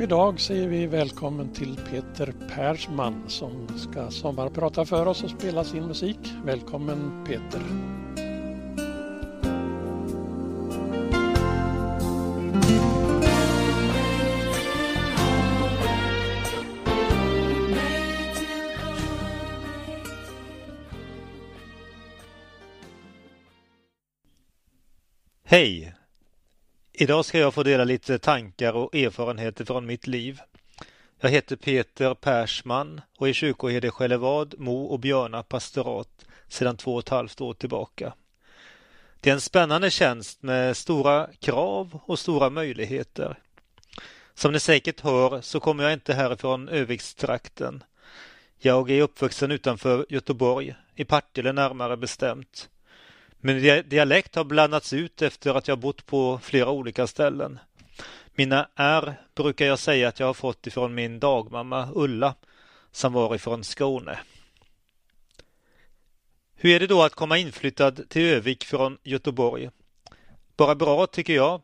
Idag säger vi välkommen till Peter Persman som ska sommarprata för oss och spela sin musik. Välkommen Peter! Hej! Idag ska jag få dela lite tankar och erfarenheter från mitt liv. Jag heter Peter Persman och är kyrkoherde i Skällevad, Mo och Björna pastorat sedan två och ett halvt år tillbaka. Det är en spännande tjänst med stora krav och stora möjligheter. Som ni säkert hör så kommer jag inte härifrån Övikstrakten. Jag är uppvuxen utanför Göteborg, i Partille närmare bestämt. Min dialekt har blandats ut efter att jag bott på flera olika ställen. Mina R brukar jag säga att jag har fått ifrån min dagmamma Ulla som var ifrån Skåne. Hur är det då att komma inflyttad till Övik från Göteborg? Bara bra tycker jag.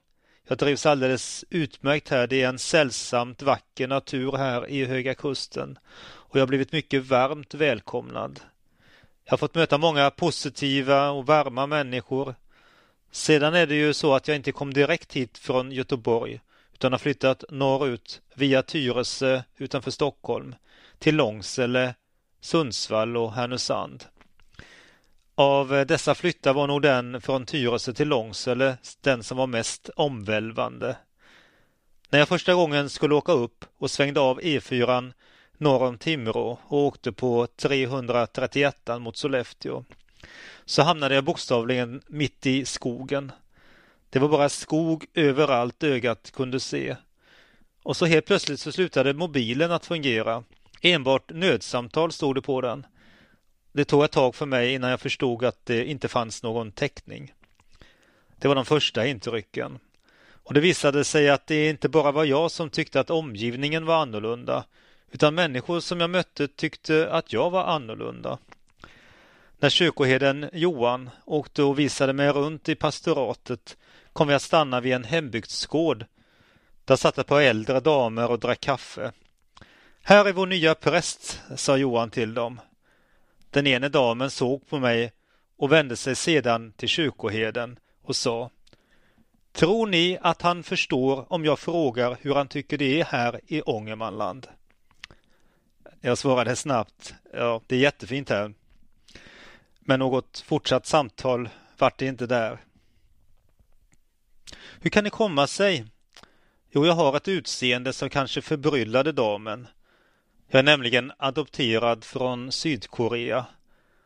Jag trivs alldeles utmärkt här. Det är en sällsamt vacker natur här i Höga Kusten och jag har blivit mycket varmt välkomnad. Jag har fått möta många positiva och varma människor. Sedan är det ju så att jag inte kom direkt hit från Göteborg utan har flyttat norrut via Tyresö utanför Stockholm till Långsele, Sundsvall och Härnösand. Av dessa flyttar var nog den från Tyresö till Långsele den som var mest omvälvande. När jag första gången skulle åka upp och svängde av E4 norr om Timrå och åkte på 331 mot Sollefteå så hamnade jag bokstavligen mitt i skogen. Det var bara skog överallt ögat kunde se. Och så helt plötsligt så slutade mobilen att fungera. Enbart nödsamtal stod det på den. Det tog ett tag för mig innan jag förstod att det inte fanns någon täckning. Det var de första intrycken. Och det visade sig att det inte bara var jag som tyckte att omgivningen var annorlunda utan människor som jag mötte tyckte att jag var annorlunda. När kyrkoherden Johan åkte och visade mig runt i pastoratet kom vi att stanna vid en hembygdsgård. Där satt ett par äldre damer och drack kaffe. Här är vår nya präst, sa Johan till dem. Den ene damen såg på mig och vände sig sedan till kyrkoherden och sa Tror ni att han förstår om jag frågar hur han tycker det är här i Ångermanland? Jag svarade snabbt, ja det är jättefint här. Men något fortsatt samtal vart det inte där. Hur kan det komma sig? Jo, jag har ett utseende som kanske förbryllade damen. Jag är nämligen adopterad från Sydkorea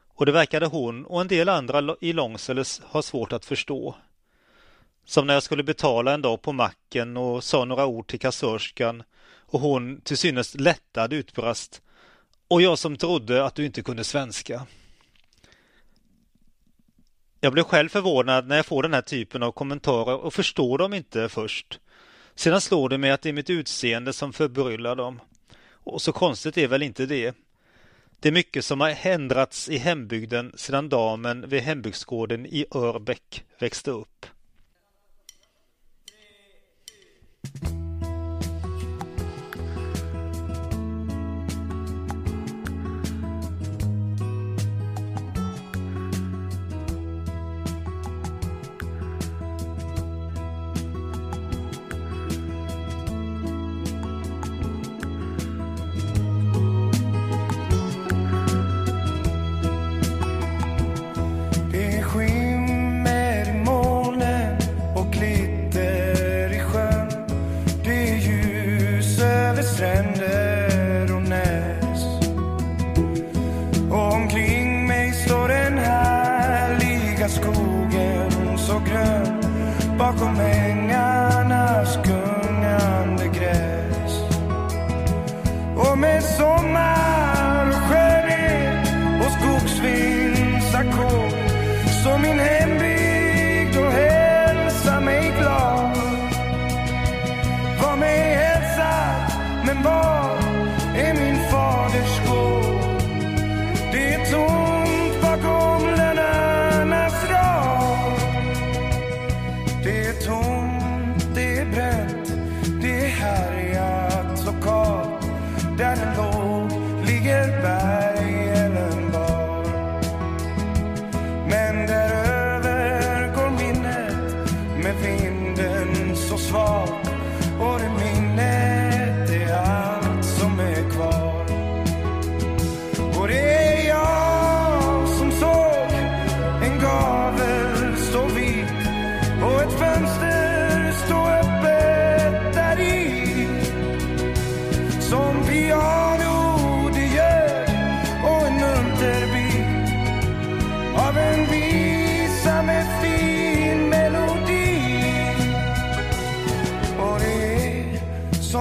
och det verkade hon och en del andra i Långsele ha svårt att förstå. Som när jag skulle betala en dag på macken och sa några ord till kassörskan och hon till synes lättad utbrast och jag som trodde att du inte kunde svenska. Jag blev själv förvånad när jag får den här typen av kommentarer och förstår dem inte först. Sedan slår det mig att det är mitt utseende som förbryllar dem. Och så konstigt är väl inte det. Det är mycket som har ändrats i hembygden sedan damen vid hembygdsgården i Örbäck växte upp.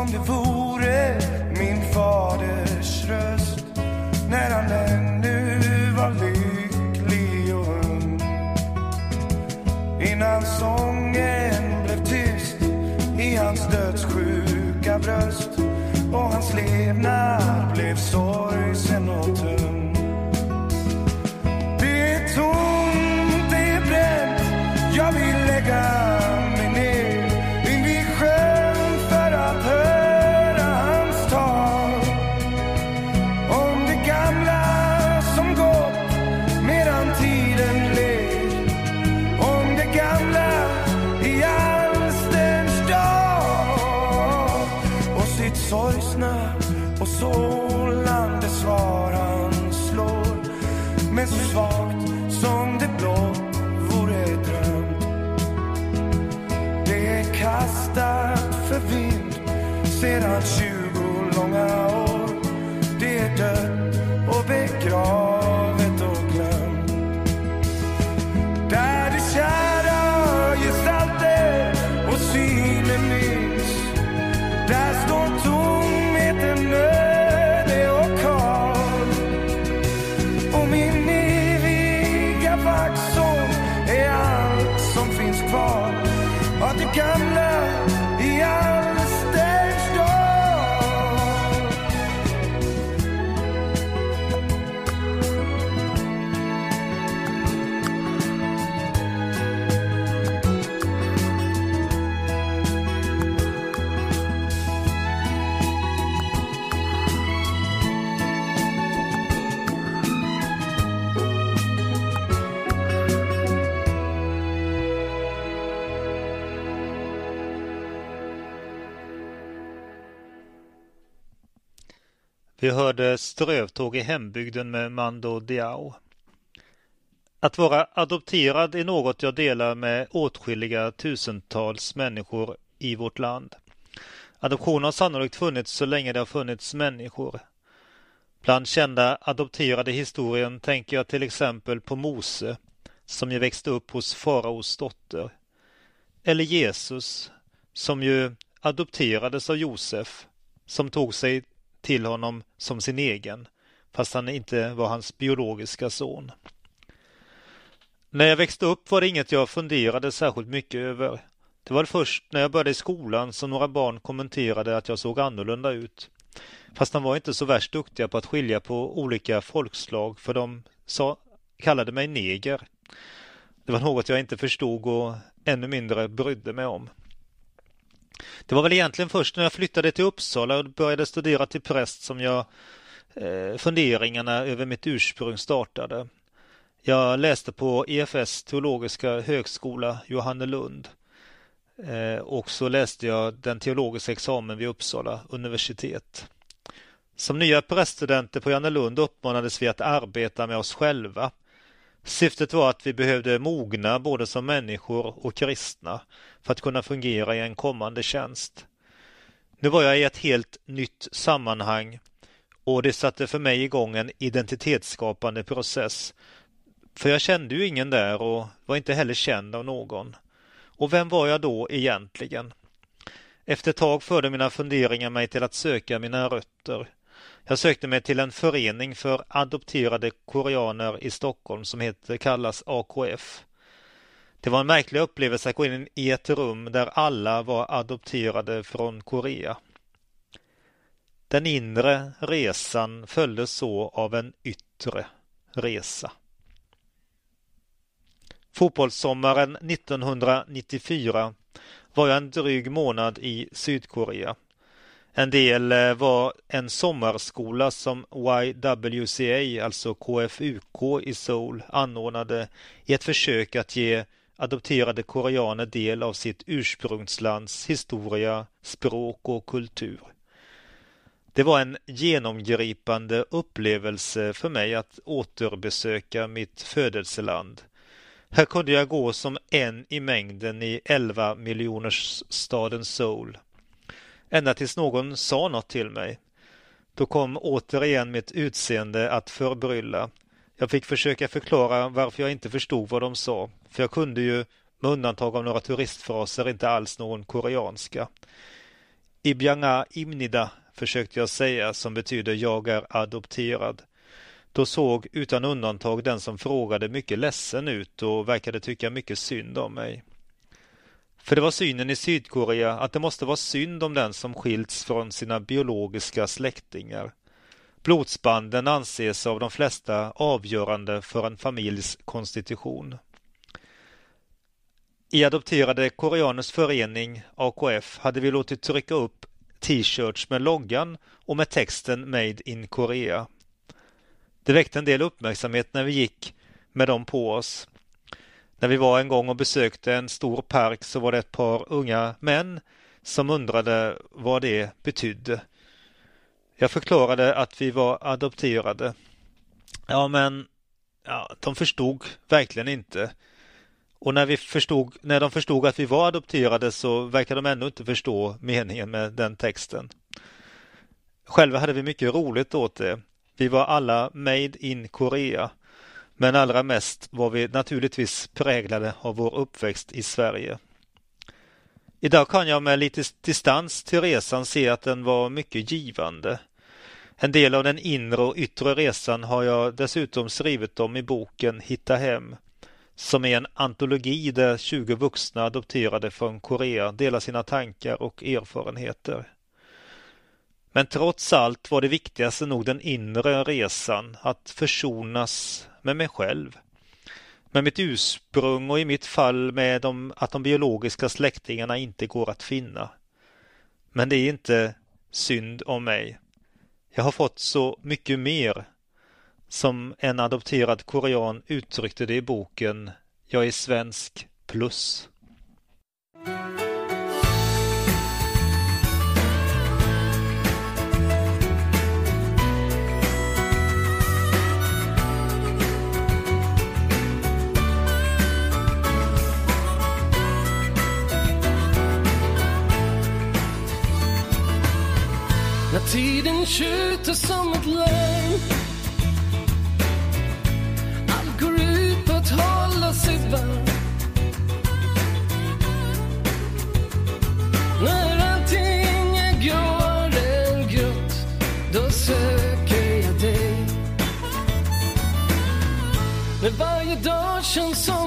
Som det vore min faders röst när han ännu var lycklig och ung. Innan sången blev tyst i hans dödssjuka bröst och hans levnad sedan tjugo Vi hörde Strövtåg i hembygden med Mando Diao. Att vara adopterad är något jag delar med åtskilliga tusentals människor i vårt land. Adoption har sannolikt funnits så länge det har funnits människor. Bland kända adopterade historien tänker jag till exempel på Mose som ju växte upp hos faraos dotter. Eller Jesus som ju adopterades av Josef som tog sig till honom som sin egen fast han inte var hans biologiska son. När jag växte upp var det inget jag funderade särskilt mycket över. Det var först när jag började i skolan som några barn kommenterade att jag såg annorlunda ut. Fast de var inte så värst duktiga på att skilja på olika folkslag för de sa, kallade mig neger. Det var något jag inte förstod och ännu mindre brydde mig om. Det var väl egentligen först när jag flyttade till Uppsala och började studera till präst som jag eh, funderingarna över mitt ursprung startade. Jag läste på EFS teologiska högskola Johannelund eh, och så läste jag den teologiska examen vid Uppsala universitet. Som nya präststudenter på Johannelund uppmanades vi att arbeta med oss själva. Syftet var att vi behövde mogna både som människor och kristna för att kunna fungera i en kommande tjänst. Nu var jag i ett helt nytt sammanhang och det satte för mig igång en identitetsskapande process. För jag kände ju ingen där och var inte heller känd av någon. Och vem var jag då egentligen? Efter ett tag förde mina funderingar mig till att söka mina rötter. Jag sökte mig till en förening för adopterade koreaner i Stockholm som heter, kallas AKF. Det var en märklig upplevelse att gå in i ett rum där alla var adopterade från Korea. Den inre resan följdes så av en yttre resa. Fotbollssommaren 1994 var jag en dryg månad i Sydkorea. En del eh, var en sommarskola som YWCA, alltså KFUK i Seoul, anordnade i ett försök att ge adopterade koreaner del av sitt ursprungslands historia, språk och kultur. Det var en genomgripande upplevelse för mig att återbesöka mitt födelseland. Här kunde jag gå som en i mängden i 11 miljoners staden Seoul. Ända tills någon sa något till mig. Då kom återigen mitt utseende att förbrylla. Jag fick försöka förklara varför jag inte förstod vad de sa, för jag kunde ju, med undantag av några turistfraser, inte alls någon koreanska. Ibjanga Imnida försökte jag säga som betyder jag är adopterad. Då såg utan undantag den som frågade mycket ledsen ut och verkade tycka mycket synd om mig. För det var synen i Sydkorea att det måste vara synd om den som skilts från sina biologiska släktingar. Blodsbanden anses av de flesta avgörande för en familjs konstitution. I Adopterade Koreaners förening, AKF, hade vi låtit trycka upp t-shirts med loggan och med texten Made in Korea. Det väckte en del uppmärksamhet när vi gick med dem på oss. När vi var en gång och besökte en stor park så var det ett par unga män som undrade vad det betydde. Jag förklarade att vi var adopterade. Ja, men ja, de förstod verkligen inte. Och när, vi förstod, när de förstod att vi var adopterade så verkade de ännu inte förstå meningen med den texten. Själva hade vi mycket roligt åt det. Vi var alla made in Korea. Men allra mest var vi naturligtvis präglade av vår uppväxt i Sverige. Idag kan jag med lite distans till resan se att den var mycket givande. En del av den inre och yttre resan har jag dessutom skrivit om i boken Hitta hem som är en antologi där 20 vuxna adopterade från Korea delar sina tankar och erfarenheter. Men trots allt var det viktigaste nog den inre resan, att försonas med mig själv. Med mitt ursprung och i mitt fall med de, att de biologiska släktingarna inte går att finna. Men det är inte synd om mig. Jag har fått så mycket mer som en adopterad korean uttryckte det i boken Jag är svensk plus. Tiden tjuter som ett larm Allt går ut på att hålla sig varm. När allting är gråare än grått Då söker jag dig. När varje dag känns som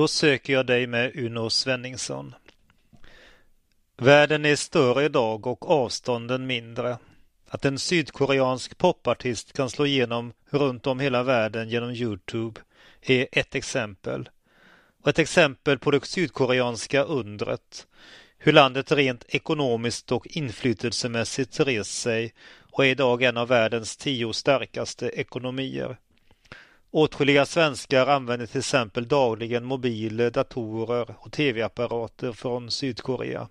Då söker jag dig med Uno Svenningsson. Världen är större idag och avstånden mindre. Att en sydkoreansk popartist kan slå igenom runt om hela världen genom Youtube är ett exempel. Och ett exempel på det sydkoreanska undret. Hur landet rent ekonomiskt och inflytelsemässigt rest sig och är idag en av världens tio starkaste ekonomier. Åtskilliga svenskar använder till exempel dagligen mobiler, datorer och tv-apparater från Sydkorea.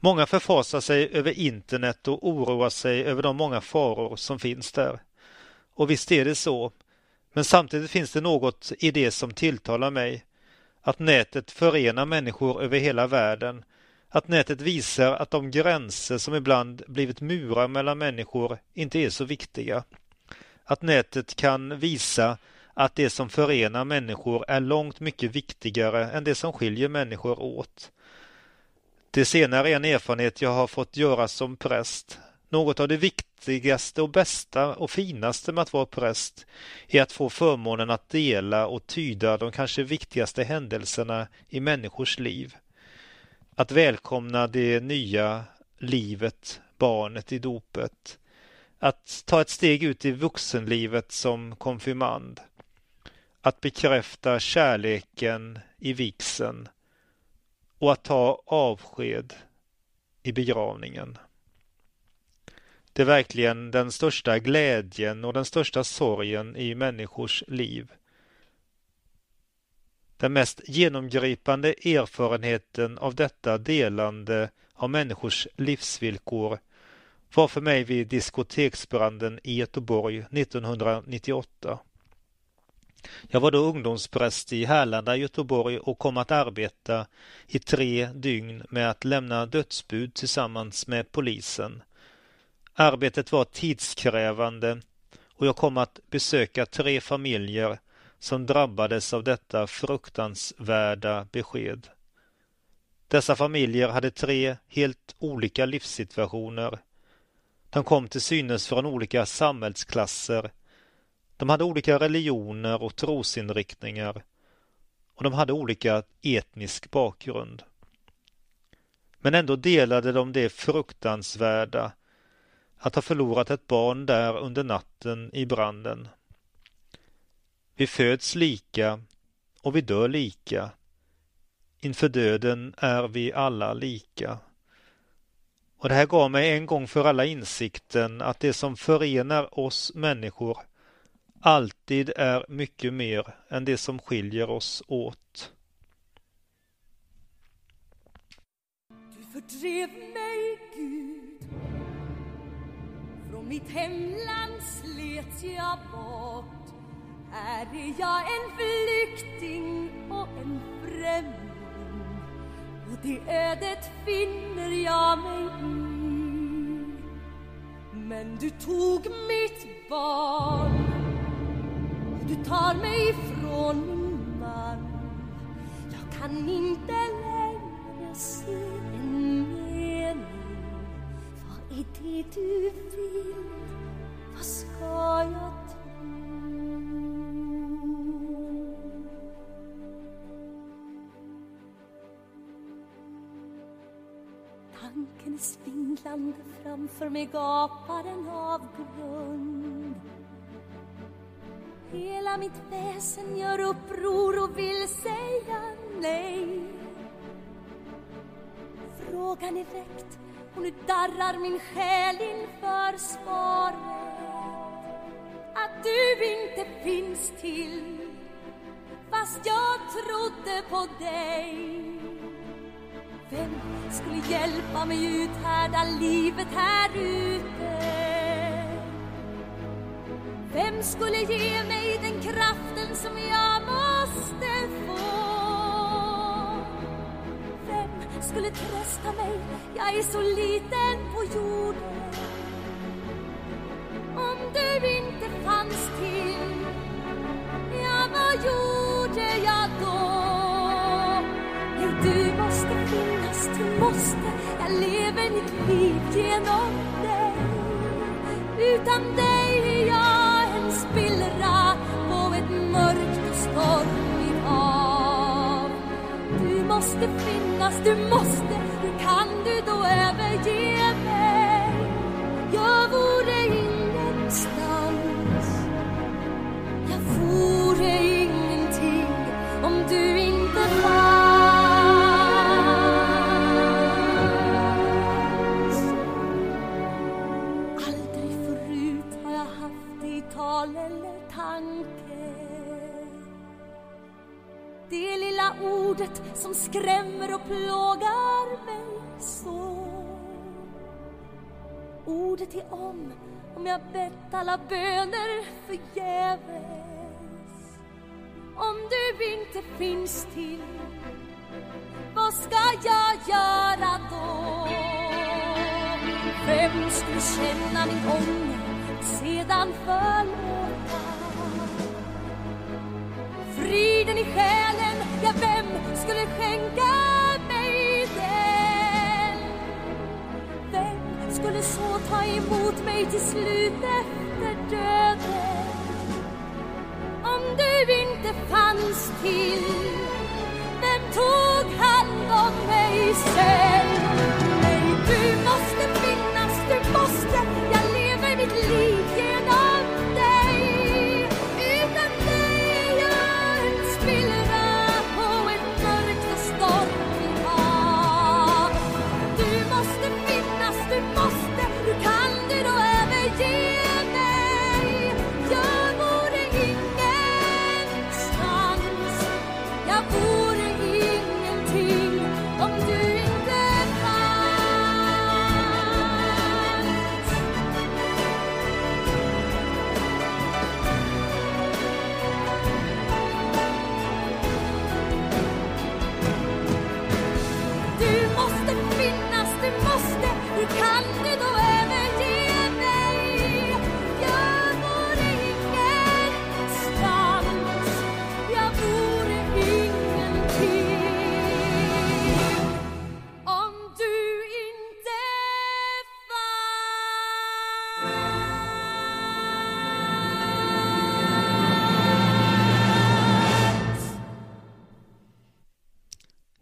Många förfasar sig över internet och oroar sig över de många faror som finns där. Och visst är det så. Men samtidigt finns det något i det som tilltalar mig. Att nätet förenar människor över hela världen. Att nätet visar att de gränser som ibland blivit murar mellan människor inte är så viktiga. Att nätet kan visa att det som förenar människor är långt mycket viktigare än det som skiljer människor åt. Det senare är en erfarenhet jag har fått göra som präst. Något av det viktigaste och bästa och finaste med att vara präst är att få förmånen att dela och tyda de kanske viktigaste händelserna i människors liv. Att välkomna det nya livet, barnet i dopet. Att ta ett steg ut i vuxenlivet som konfirmand. Att bekräfta kärleken i vigseln och att ta avsked i begravningen. Det är verkligen den största glädjen och den största sorgen i människors liv. Den mest genomgripande erfarenheten av detta delande av människors livsvillkor var för mig vid diskoteksbranden i Göteborg 1998. Jag var då ungdomspräst i Härlanda, Göteborg och kom att arbeta i tre dygn med att lämna dödsbud tillsammans med polisen. Arbetet var tidskrävande och jag kom att besöka tre familjer som drabbades av detta fruktansvärda besked. Dessa familjer hade tre helt olika livssituationer. De kom till synes från olika samhällsklasser de hade olika religioner och trosinriktningar och de hade olika etnisk bakgrund. Men ändå delade de det fruktansvärda att ha förlorat ett barn där under natten i branden. Vi föds lika och vi dör lika. Inför döden är vi alla lika. Och det här gav mig en gång för alla insikten att det som förenar oss människor alltid är mycket mer än det som skiljer oss åt. Du fördrev mig, Gud. Från mitt hemland slet jag bort. Här är jag en flykting och en främling och det ödet finner jag mig i. Men du tog mitt barn. Du tar mig ifrån min man. Jag kan inte längre se en mening. Vad är det du vill? Vad ska jag Tanken är svindlande framför mig gapar en avgrund. Hela mitt väsen gör uppror och vill säga nej. Frågan är väckt och nu darrar min själ inför svaret. Att du inte finns till fast jag trodde på dig. Vem skulle hjälpa mig uthärda livet här ute? Vem skulle ge mig den kraften som jag måste få? Vem skulle trösta mig Jag är så liten på jorden Om du inte fanns till Ja, vad gjorde jag då? Nej, du måste Jag lever mitt liv genom dig Utan dig är jag en spillra på ett mörkt och stormigt hav Du måste finnas, du måste Hur kan du då överge mig? Jag ordet som skrämmer och plågar mig så Ordet är om, om jag bett alla böner förgäves Om du inte finns till vad ska jag göra då? Vem skulle känna min ånger sedan förlåt? Friden i själen, ja vem skulle skänka mig den? Vem skulle så ta emot mig till slut efter döden? Om du inte fanns till vem tog hand om mig sen? Nej, du måste finnas, du måste Jag lever mitt liv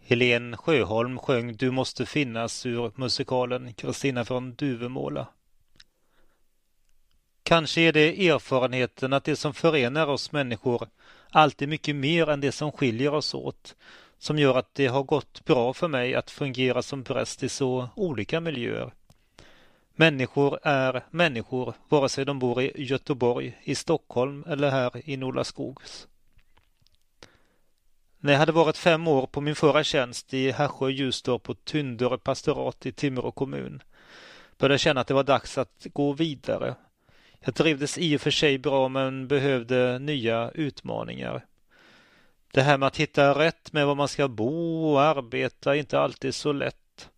Helen Sjöholm sjöng Du måste finnas ur musikalen Kristina från Duvemåla. Kanske är det erfarenheten att det som förenar oss människor alltid mycket mer än det som skiljer oss åt som gör att det har gått bra för mig att fungera som präst i så olika miljöer. Människor är människor vare sig de bor i Göteborg, i Stockholm eller här i Nolaskogs. När jag hade varit fem år på min förra tjänst i Härsjö Ljusdorp på Tyndöre pastorat i Timrå kommun började jag känna att det var dags att gå vidare. Jag trivdes i och för sig bra men behövde nya utmaningar. Det här med att hitta rätt med var man ska bo och arbeta är inte alltid så lätt.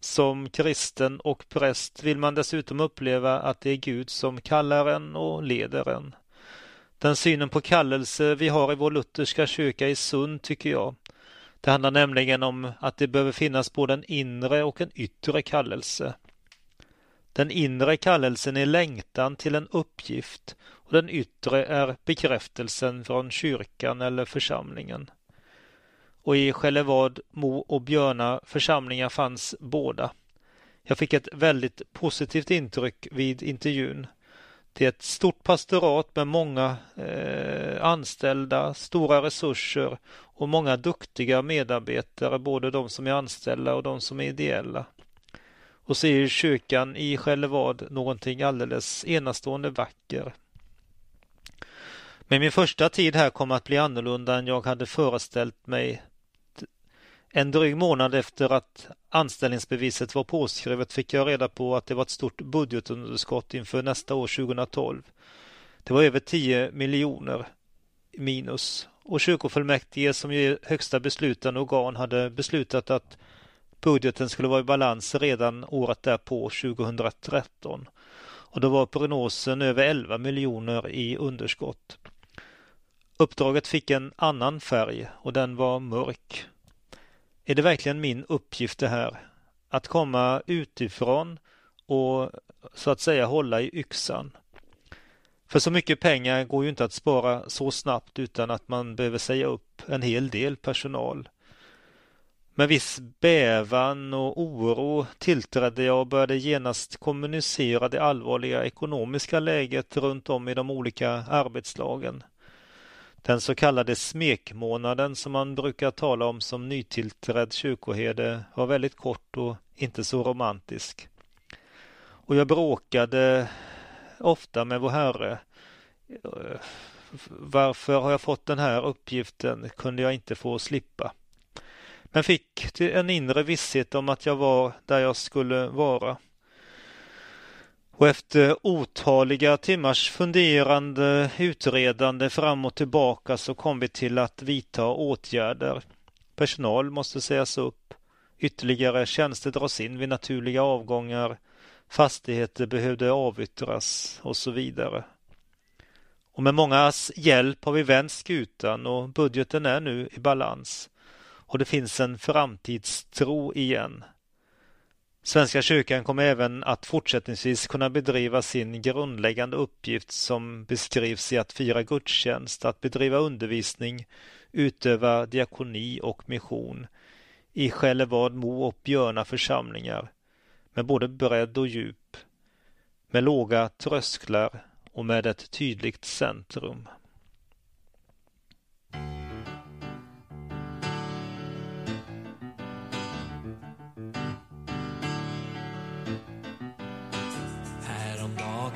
Som kristen och präst vill man dessutom uppleva att det är Gud som kallar en och leder en. Den synen på kallelse vi har i vår lutherska kyrka är sund tycker jag. Det handlar nämligen om att det behöver finnas både en inre och en yttre kallelse. Den inre kallelsen är längtan till en uppgift och den yttre är bekräftelsen från kyrkan eller församlingen. Och i Skällevad, Mo och Björna församlingar fanns båda. Jag fick ett väldigt positivt intryck vid intervjun. Det är ett stort pastorat med många eh, anställda, stora resurser och många duktiga medarbetare, både de som är anställda och de som är ideella. Och så är kyrkan i Skällevad någonting alldeles enastående vacker. Men min första tid här kom att bli annorlunda än jag hade föreställt mig. En dryg månad efter att anställningsbeviset var påskrivet fick jag reda på att det var ett stort budgetunderskott inför nästa år 2012. Det var över 10 miljoner minus och kyrkofullmäktige som är högsta beslutande organ hade beslutat att budgeten skulle vara i balans redan året därpå, 2013. Och då var prognosen över 11 miljoner i underskott. Uppdraget fick en annan färg och den var mörk. Är det verkligen min uppgift det här? Att komma utifrån och så att säga hålla i yxan. För så mycket pengar går ju inte att spara så snabbt utan att man behöver säga upp en hel del personal. Med viss bävan och oro tillträdde jag och började genast kommunicera det allvarliga ekonomiska läget runt om i de olika arbetslagen. Den så kallade smekmånaden som man brukar tala om som nytillträdd kyrkoherde var väldigt kort och inte så romantisk. Och jag bråkade ofta med vår Herre. Varför har jag fått den här uppgiften? Kunde jag inte få slippa? Men fick en inre visshet om att jag var där jag skulle vara. Och efter otaliga timmars funderande, utredande fram och tillbaka så kom vi till att vidta åtgärder. Personal måste sägas upp. Ytterligare tjänster dras in vid naturliga avgångar. Fastigheter behövde avyttras och så vidare. Och med mångas hjälp har vi vänt skutan och budgeten är nu i balans. Och det finns en framtidstro igen. Svenska kyrkan kommer även att fortsättningsvis kunna bedriva sin grundläggande uppgift som beskrivs i att fira gudstjänst, att bedriva undervisning, utöva diakoni och mission i Själevad Mo och Björna församlingar med både bredd och djup, med låga trösklar och med ett tydligt centrum.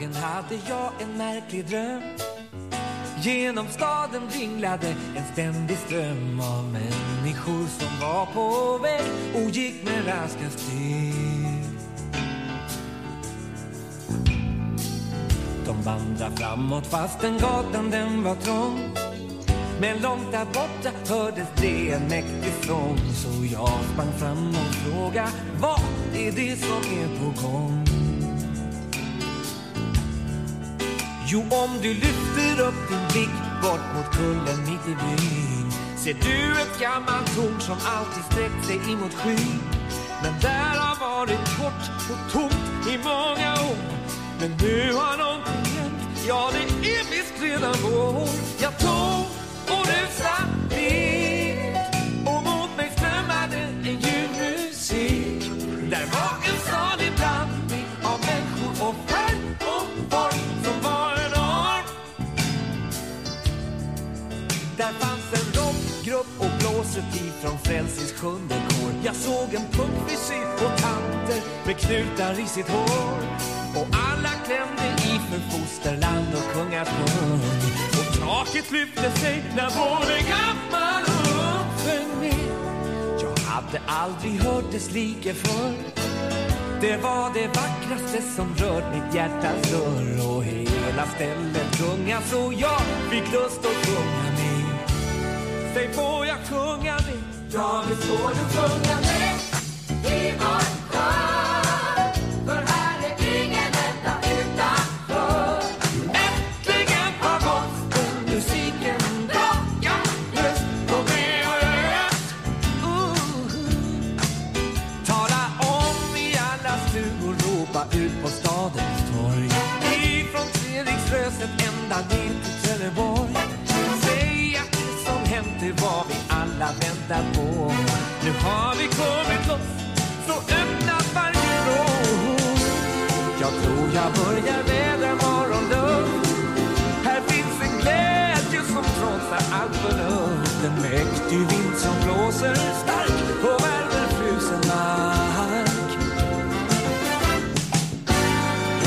Dagen hade jag en märklig dröm Genom staden ringlade en ständig ström av människor som var på väg och gick med raska steg. De vandrade framåt fastän gatan den var trång. Men långt där borta hördes det en mäktig sång så jag sprang fram och frågade vad är det som är på gång? Jo, om du lyfter upp din blick bort mot kullen mitt i byn ser du ett gammalt torn som alltid sträckt sig emot skyn. Men där har varit kort och tomt i många år. Men nu har någonting hänt, ja det är visst redan vår. Jag tog och du dit som Frälsnings sjunde kår. Jag såg en puckfrisyr och tanter med knutar i sitt hår. Och alla klämde i för fosterland och kungasjung. Och taket lyfte sig när både gammal och ung sjöng med. Jag hade aldrig hört dess like förr. Det var det vackraste som rört mitt hjärtas dörr och hela stället gunga så jag fick lust att sjunga med. Säg får jag sjunga med? Ja, visst får du sjunga med i vår kör. För här är ingen enda utanför. Äntligen har gospelmusiken dragit lust på mig och röst. Tala om i alla stugor, ropa ut på stadens torg. Ifrån Treriksröset ända ner till Trelleborg. Säg att det som hänt det var vi alla väntar En mäktig vind som blåser stark och värmer frusen mark.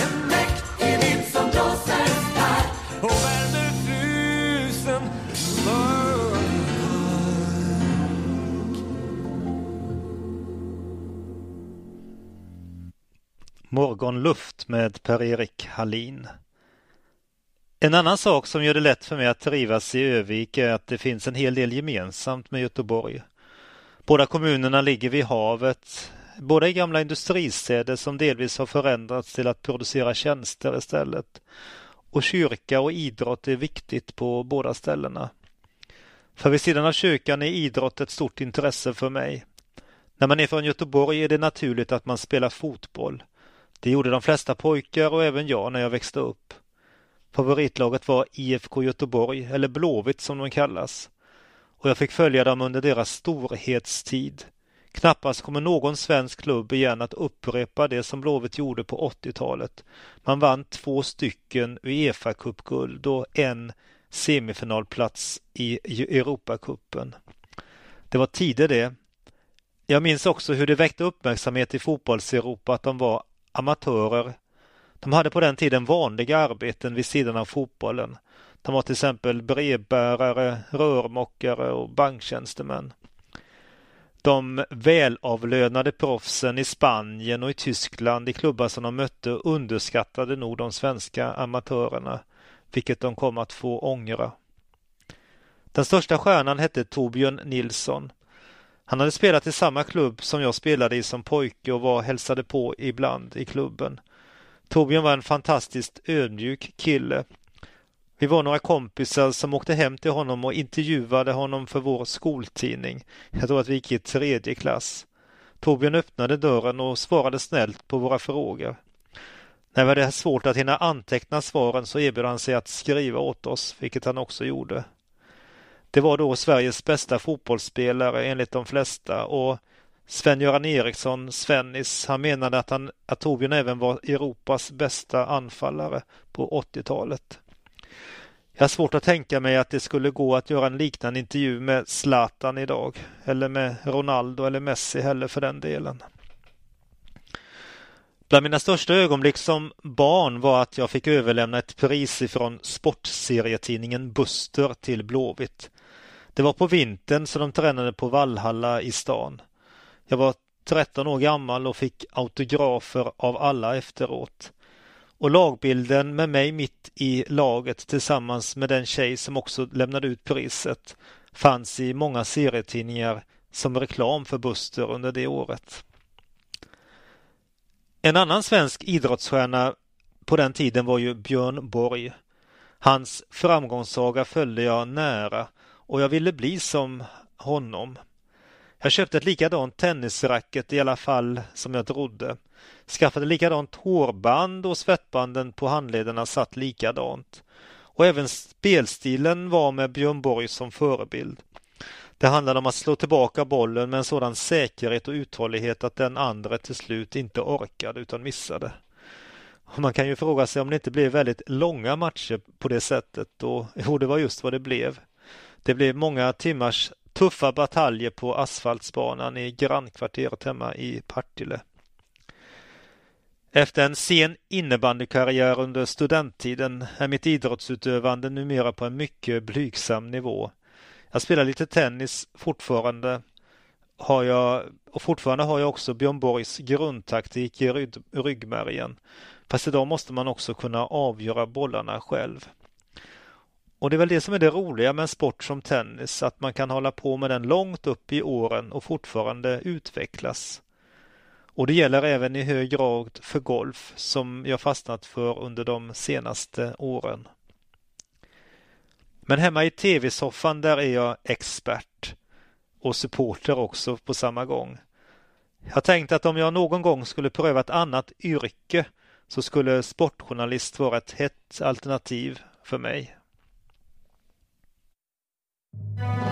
En mäktig vind som blåser stark och värmer frusen mark. Morgonluft med Per-Erik Hallin. En annan sak som gör det lätt för mig att trivas i Övik är att det finns en hel del gemensamt med Göteborg. Båda kommunerna ligger vid havet. Båda är gamla industristäder som delvis har förändrats till att producera tjänster istället. Och kyrka och idrott är viktigt på båda ställena. För vid sidan av kyrkan är idrott ett stort intresse för mig. När man är från Göteborg är det naturligt att man spelar fotboll. Det gjorde de flesta pojkar och även jag när jag växte upp. Favoritlaget var IFK Göteborg, eller Blåvitt som de kallas. Och jag fick följa dem under deras storhetstid. Knappast kommer någon svensk klubb igen att upprepa det som Blåvitt gjorde på 80-talet. Man vann två stycken Uefa-cupguld och en semifinalplats i Europacupen. Det var tider det. Jag minns också hur det väckte uppmärksamhet i fotbolls-Europa att de var amatörer. De hade på den tiden vanliga arbeten vid sidan av fotbollen. De var till exempel brevbärare, rörmokare och banktjänstemän. De välavlönade proffsen i Spanien och i Tyskland i klubbar som de mötte underskattade nog de svenska amatörerna, vilket de kom att få ångra. Den största stjärnan hette Torbjörn Nilsson. Han hade spelat i samma klubb som jag spelade i som pojke och var hälsade på ibland i klubben. Torbjörn var en fantastiskt ödmjuk kille. Vi var några kompisar som åkte hem till honom och intervjuade honom för vår skoltidning. Jag tror att vi gick i tredje klass. Torbjörn öppnade dörren och svarade snällt på våra frågor. När vi hade svårt att hinna anteckna svaren så erbjöd han sig att skriva åt oss, vilket han också gjorde. Det var då Sveriges bästa fotbollsspelare enligt de flesta och Sven-Göran Eriksson, Svennis, han menade att, han, att Torbjörn även var Europas bästa anfallare på 80-talet. Jag har svårt att tänka mig att det skulle gå att göra en liknande intervju med Zlatan idag, eller med Ronaldo eller Messi heller för den delen. Bland mina största ögonblick som barn var att jag fick överlämna ett pris ifrån sportserietidningen Buster till Blåvitt. Det var på vintern så de tränade på Vallhalla i stan. Jag var 13 år gammal och fick autografer av alla efteråt. Och lagbilden med mig mitt i laget tillsammans med den tjej som också lämnade ut priset fanns i många serietidningar som reklam för Buster under det året. En annan svensk idrottsstjärna på den tiden var ju Björn Borg. Hans framgångssaga följde jag nära och jag ville bli som honom. Jag köpte ett likadant tennisracket i alla fall som jag trodde. Skaffade likadant hårband och svettbanden på handlederna satt likadant. Och även spelstilen var med Björn Borg som förebild. Det handlade om att slå tillbaka bollen med en sådan säkerhet och uthållighet att den andra till slut inte orkade utan missade. Och man kan ju fråga sig om det inte blev väldigt långa matcher på det sättet och jo, det var just vad det blev. Det blev många timmars tuffa bataljer på asfaltsbanan i grannkvarteret hemma i Partille. Efter en sen innebandykarriär under studenttiden är mitt idrottsutövande numera på en mycket blygsam nivå. Jag spelar lite tennis fortfarande har jag, och fortfarande har jag också Björn Borgs grundtaktik i ryggmärgen. Fast idag måste man också kunna avgöra bollarna själv. Och det är väl det som är det roliga med en sport som tennis, att man kan hålla på med den långt upp i åren och fortfarande utvecklas. Och det gäller även i hög grad för golf som jag fastnat för under de senaste åren. Men hemma i tv-soffan där är jag expert och supporter också på samma gång. Jag tänkte att om jag någon gång skulle pröva ett annat yrke så skulle sportjournalist vara ett hett alternativ för mig. Ja!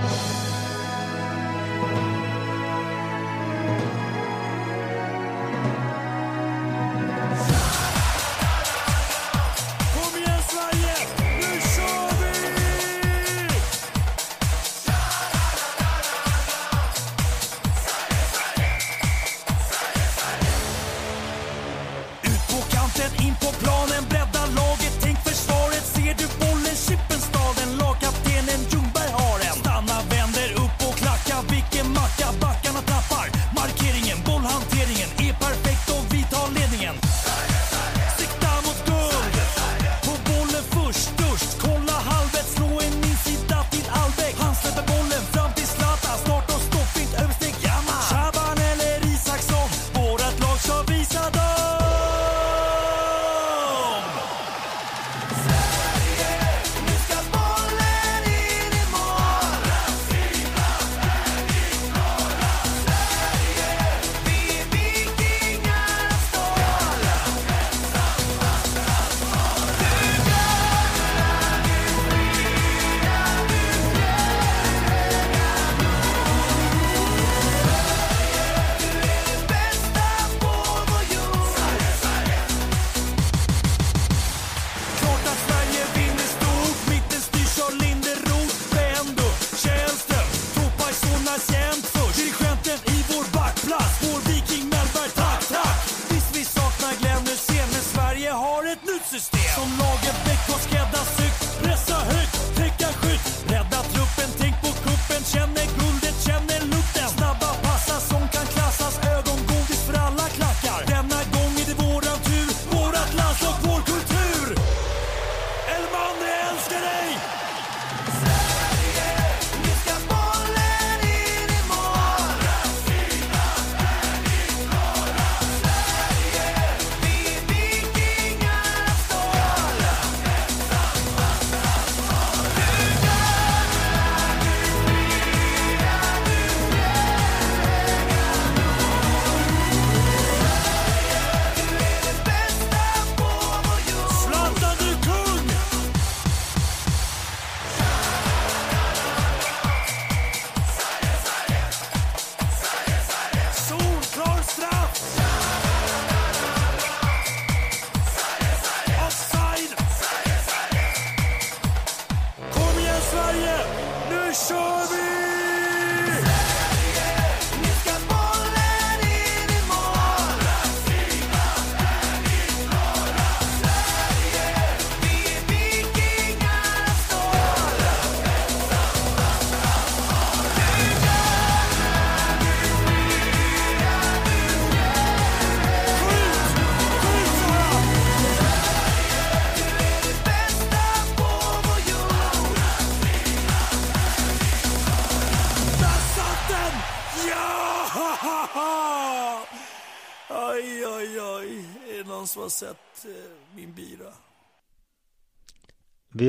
ett nytt system. Som lagen.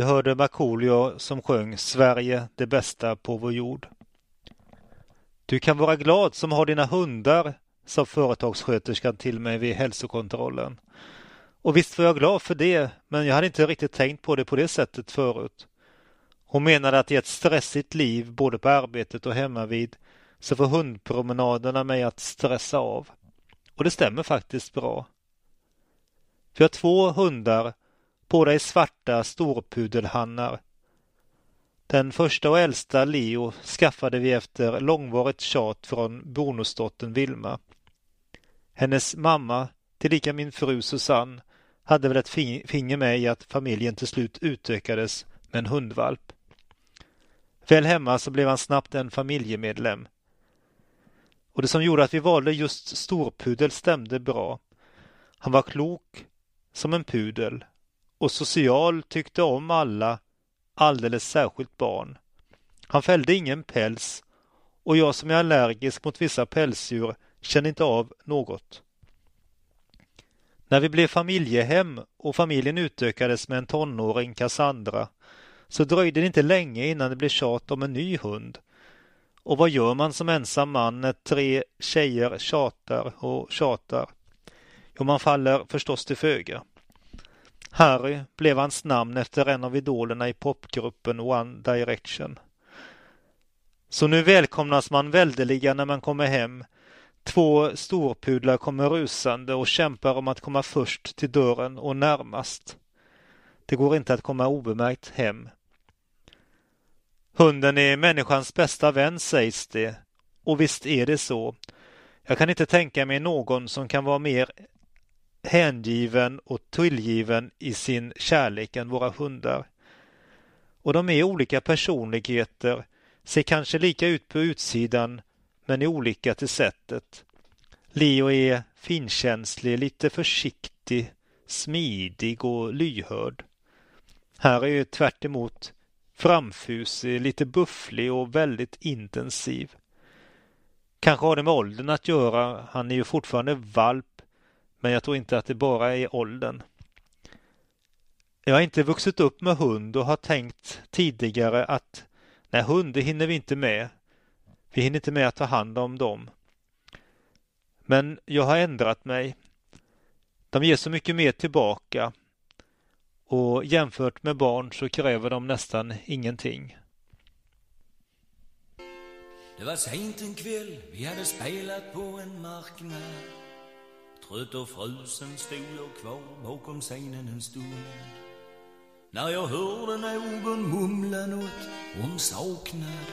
Hörde Markoolio som sjöng Sverige det bästa på vår jord. Du kan vara glad som har dina hundar, sa företagssköterskan till mig vid hälsokontrollen. Och visst var jag glad för det, men jag hade inte riktigt tänkt på det på det sättet förut. Hon menade att i ett stressigt liv, både på arbetet och hemmavid, så får hundpromenaderna mig att stressa av. Och det stämmer faktiskt bra. Vi har två hundar, båda är svarta storpudelhannar. Den första och äldsta, Leo, skaffade vi efter långvarigt tjat från bonusdottern Vilma. Hennes mamma, tillika min fru Susanne, hade väl ett finger med i att familjen till slut utökades med en hundvalp. Väl hemma så blev han snabbt en familjemedlem. Och det som gjorde att vi valde just storpudel stämde bra. Han var klok som en pudel och social, tyckte om alla, alldeles särskilt barn. Han fällde ingen päls och jag som är allergisk mot vissa pälsdjur kände inte av något. När vi blev familjehem och familjen utökades med en tonåring, Cassandra, så dröjde det inte länge innan det blev tjat om en ny hund. Och vad gör man som ensam man när tre tjejer tjatar och tjatar? Jo, man faller förstås till föga. Harry blev hans namn efter en av idolerna i popgruppen One Direction. Så nu välkomnas man väldeliga när man kommer hem. Två storpudlar kommer rusande och kämpar om att komma först till dörren och närmast. Det går inte att komma obemärkt hem. Hunden är människans bästa vän sägs det. Och visst är det så. Jag kan inte tänka mig någon som kan vara mer hängiven och tillgiven i sin kärlek än våra hundar. Och de är olika personligheter, ser kanske lika ut på utsidan men är olika till sättet. Leo är finkänslig, lite försiktig, smidig och lyhörd. Här är ju tvärt emot framfusig, lite bufflig och väldigt intensiv. Kanske har det med åldern att göra. Han är ju fortfarande valp, men jag tror inte att det bara är åldern. Jag har inte vuxit upp med hund och har tänkt tidigare att nej, hund hinner vi inte med. Vi hinner inte med att ta hand om dem. Men jag har ändrat mig. De ger så mycket mer tillbaka och jämfört med barn så kräver de nästan ingenting. Det var sent en kväll, vi hade spelat på en marknad. Trött och frusen stod jag kvar bakom scenen en stund. När jag hörde någon mumla nåt om saknad.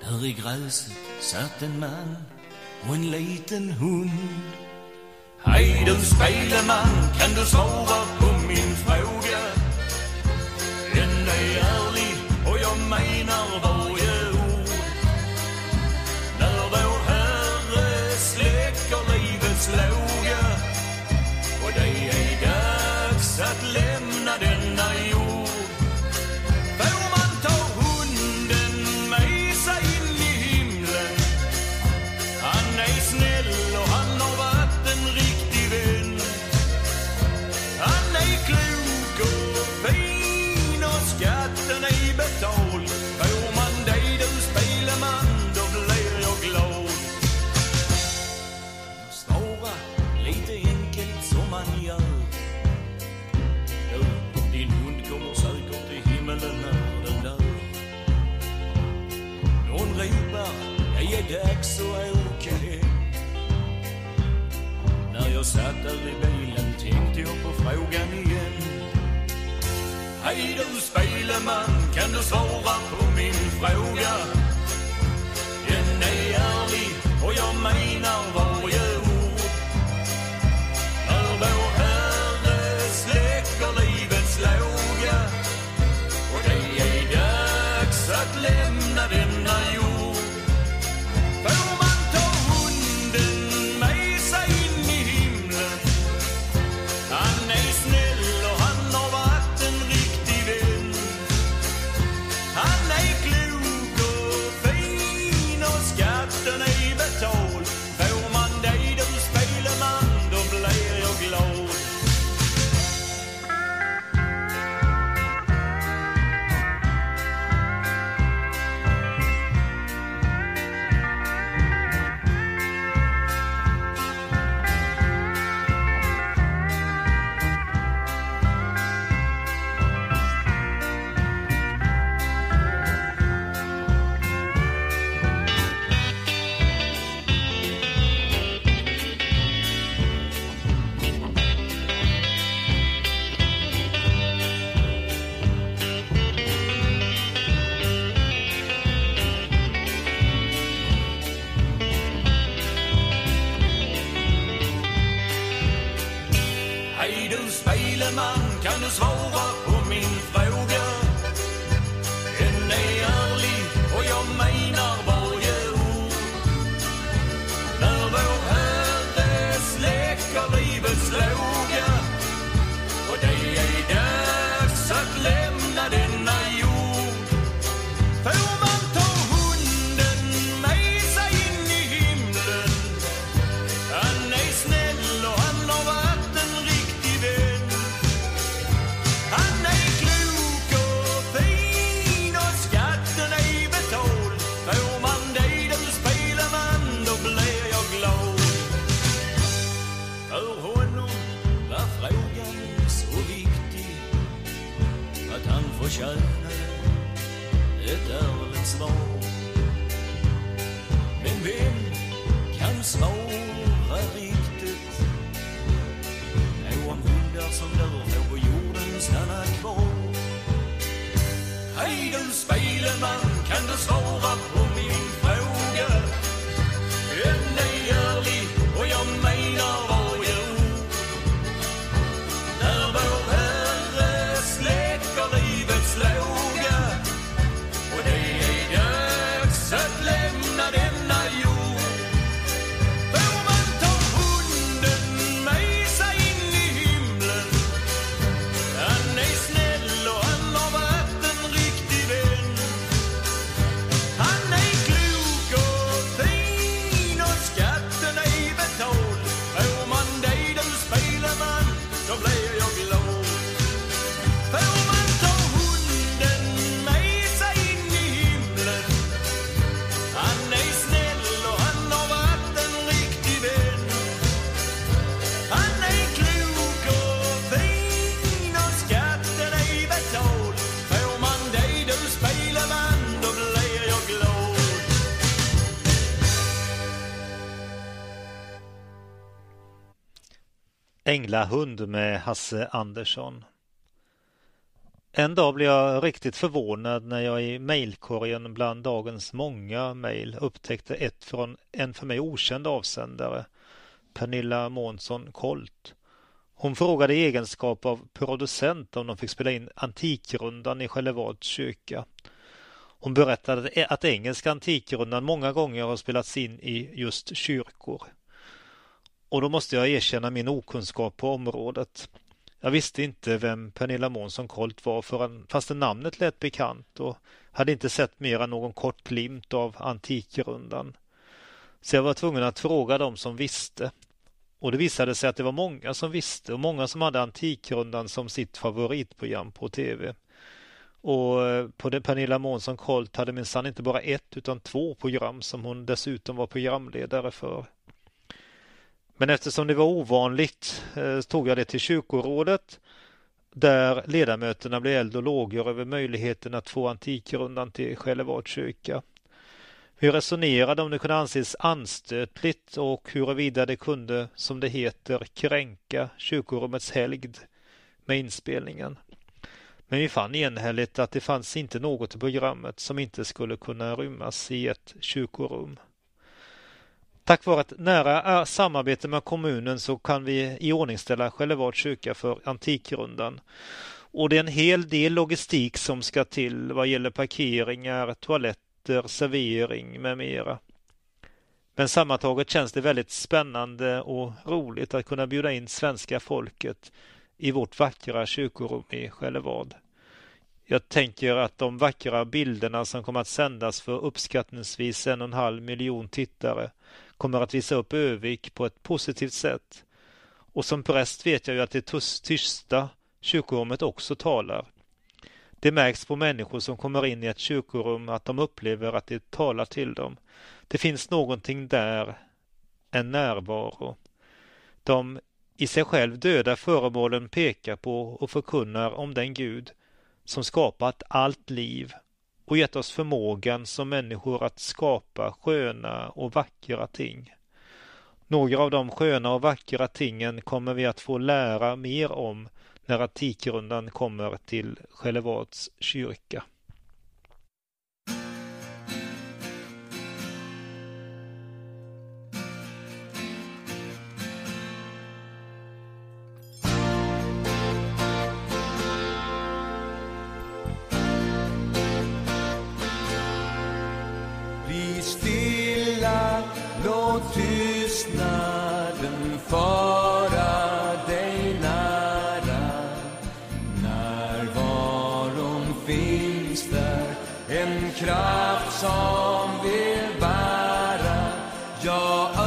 Där i gräset satt en man och en liten hund. Hej du speleman, kan du svara på min fråga? Den är det är dags att åka hem. När jag satt där i bilen tänkte jag på frågan igen. Hej du speleman, kan du svara på min fråga? Den är ärlig och jag menar Änglahund med Hasse Andersson. En dag blev jag riktigt förvånad när jag i mejlkorgen bland dagens många mejl upptäckte ett från en för mig okänd avsändare, Pernilla Månsson Kolt. Hon frågade i egenskap av producent om de fick spela in Antikrundan i Skällevads kyrka. Hon berättade att engelska Antikrundan många gånger har spelats in i just kyrkor. Och då måste jag erkänna min okunskap på området. Jag visste inte vem Pernilla Månsson Colt var förrän fastän namnet lät bekant och hade inte sett mer än någon kort glimt av Antikrundan. Så jag var tvungen att fråga dem som visste. Och det visade sig att det var många som visste och många som hade Antikrundan som sitt favoritprogram på tv. Och eh, på det Pernilla Månsson Colt hade minsann inte bara ett utan två program som hon dessutom var programledare för. Men eftersom det var ovanligt eh, tog jag det till kyrkorådet där ledamöterna blev eld och lågor över möjligheten att få Antikrundan till Skällevads kyrka. Vi resonerade om det kunde anses anstötligt och huruvida det kunde, som det heter, kränka kyrkorummets helgd med inspelningen. Men vi fann enhälligt att det fanns inte något i programmet som inte skulle kunna rymmas i ett kyrkorum. Tack vare ett nära samarbete med kommunen så kan vi iordningställa Skällevads kyrka för Antikrundan. Och det är en hel del logistik som ska till vad gäller parkeringar, toaletter, servering med mera. Men sammantaget känns det väldigt spännande och roligt att kunna bjuda in svenska folket i vårt vackra kyrkorum i Skällevad. Jag tänker att de vackra bilderna som kommer att sändas för uppskattningsvis en och en halv miljon tittare kommer att visa upp Övik på ett positivt sätt. Och som präst vet jag ju att det tysta kyrkorummet också talar. Det märks på människor som kommer in i ett kyrkorum att de upplever att det talar till dem. Det finns någonting där, en närvaro. De i sig själv döda föremålen pekar på och förkunnar om den Gud som skapat allt liv och gett oss förmågan som människor att skapa sköna och vackra ting. Några av de sköna och vackra tingen kommer vi att få lära mer om när Antikrundan kommer till Skällevads kyrka. Jag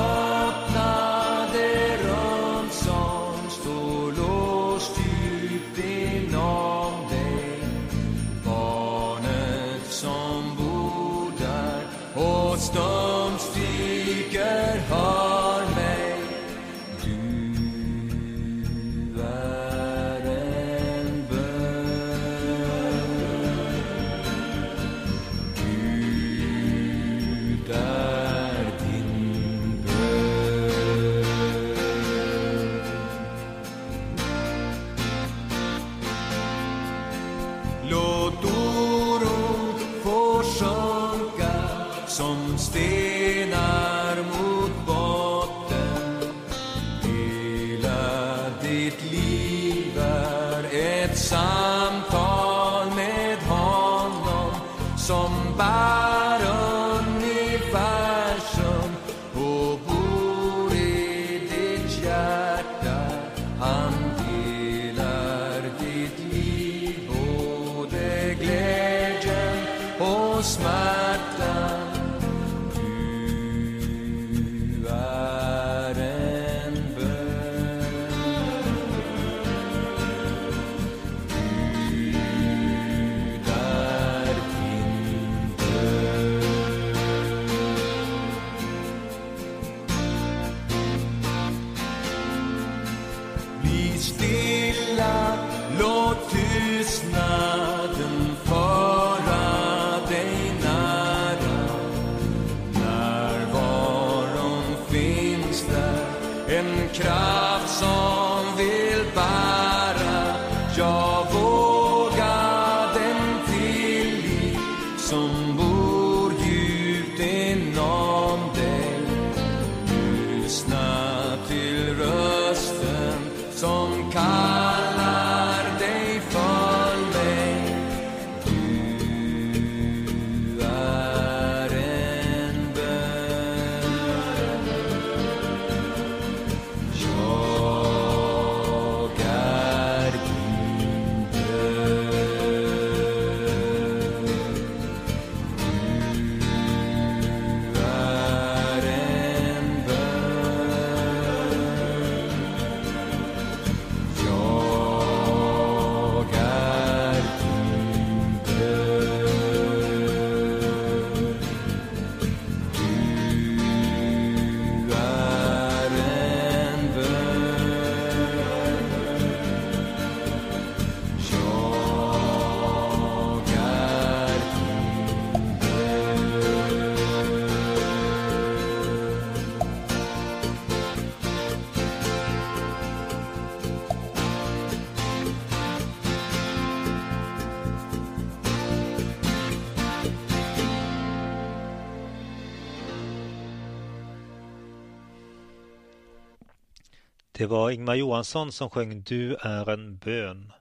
Det var Ingmar Johansson som sjöng Du är en bön.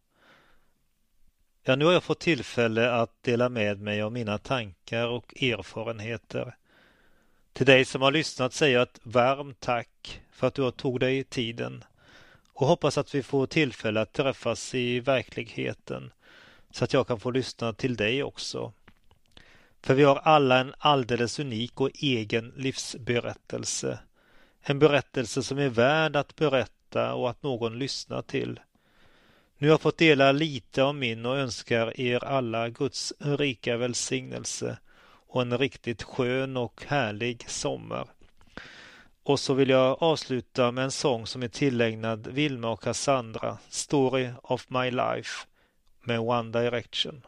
Ja, nu har jag fått tillfälle att dela med mig av mina tankar och erfarenheter. Till dig som har lyssnat säger jag ett varmt tack för att du tog dig tiden och hoppas att vi får tillfälle att träffas i verkligheten så att jag kan få lyssna till dig också. För vi har alla en alldeles unik och egen livsberättelse. En berättelse som är värd att berätta och att någon lyssnar till. Nu har jag fått dela lite av min och önskar er alla Guds rika välsignelse och en riktigt skön och härlig sommar. Och så vill jag avsluta med en sång som är tillägnad Vilma och Cassandra, Story of My Life, med One Direction.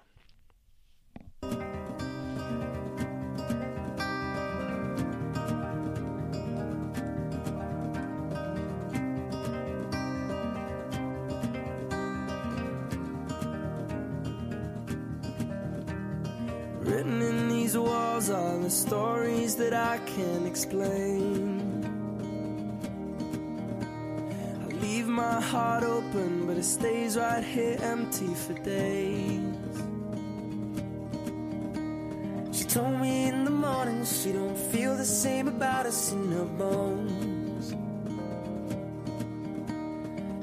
Are the stories that I can't explain. I leave my heart open, but it stays right here empty for days. She told me in the morning she don't feel the same about us in her bones.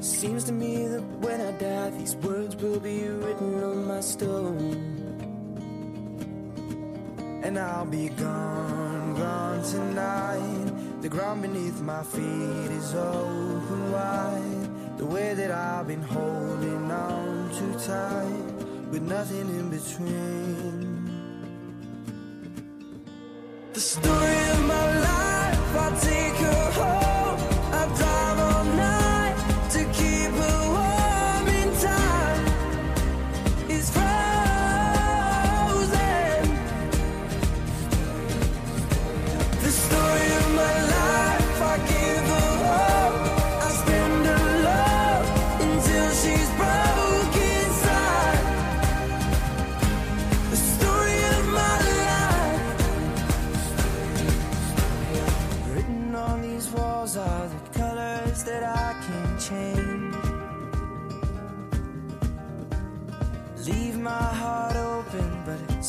Seems to me that when I die, these words will be written on my stone. And I'll be gone, gone tonight. The ground beneath my feet is open wide. The way that I've been holding on too tight, with nothing in between. The story of my life, I'll take her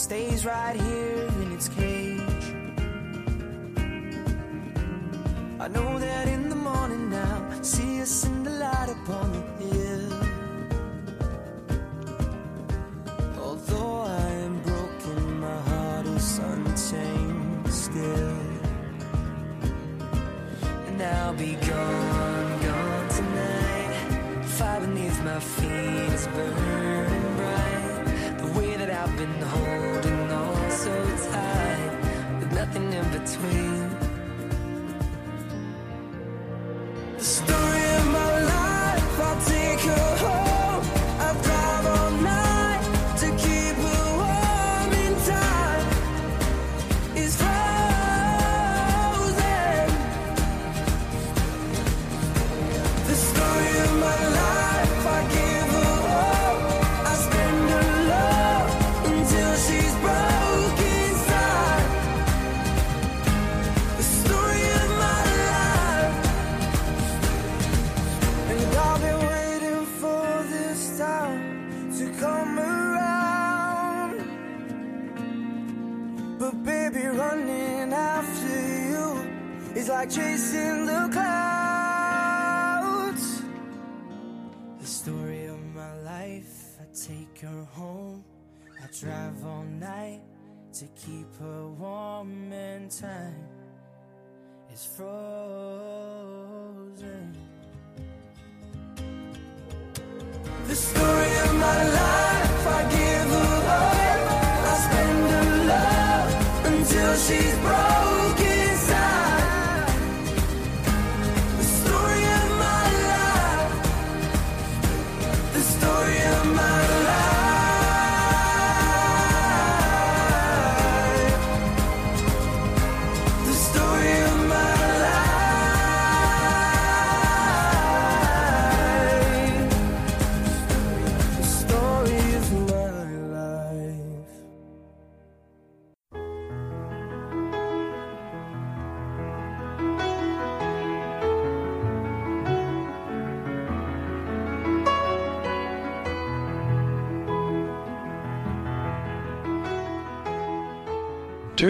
stays right here in its cage. I know that in the morning now, see us in the light upon the hill. Although I am broken, my heart is untamed still. And I'll be gone, gone tonight. Fire beneath my feet is burning nothing in between. Chasing the clouds. The story of my life, I take her home. I drive all night to keep her warm and time is frozen. The story of my life, I give her up. I spend her love until she's broken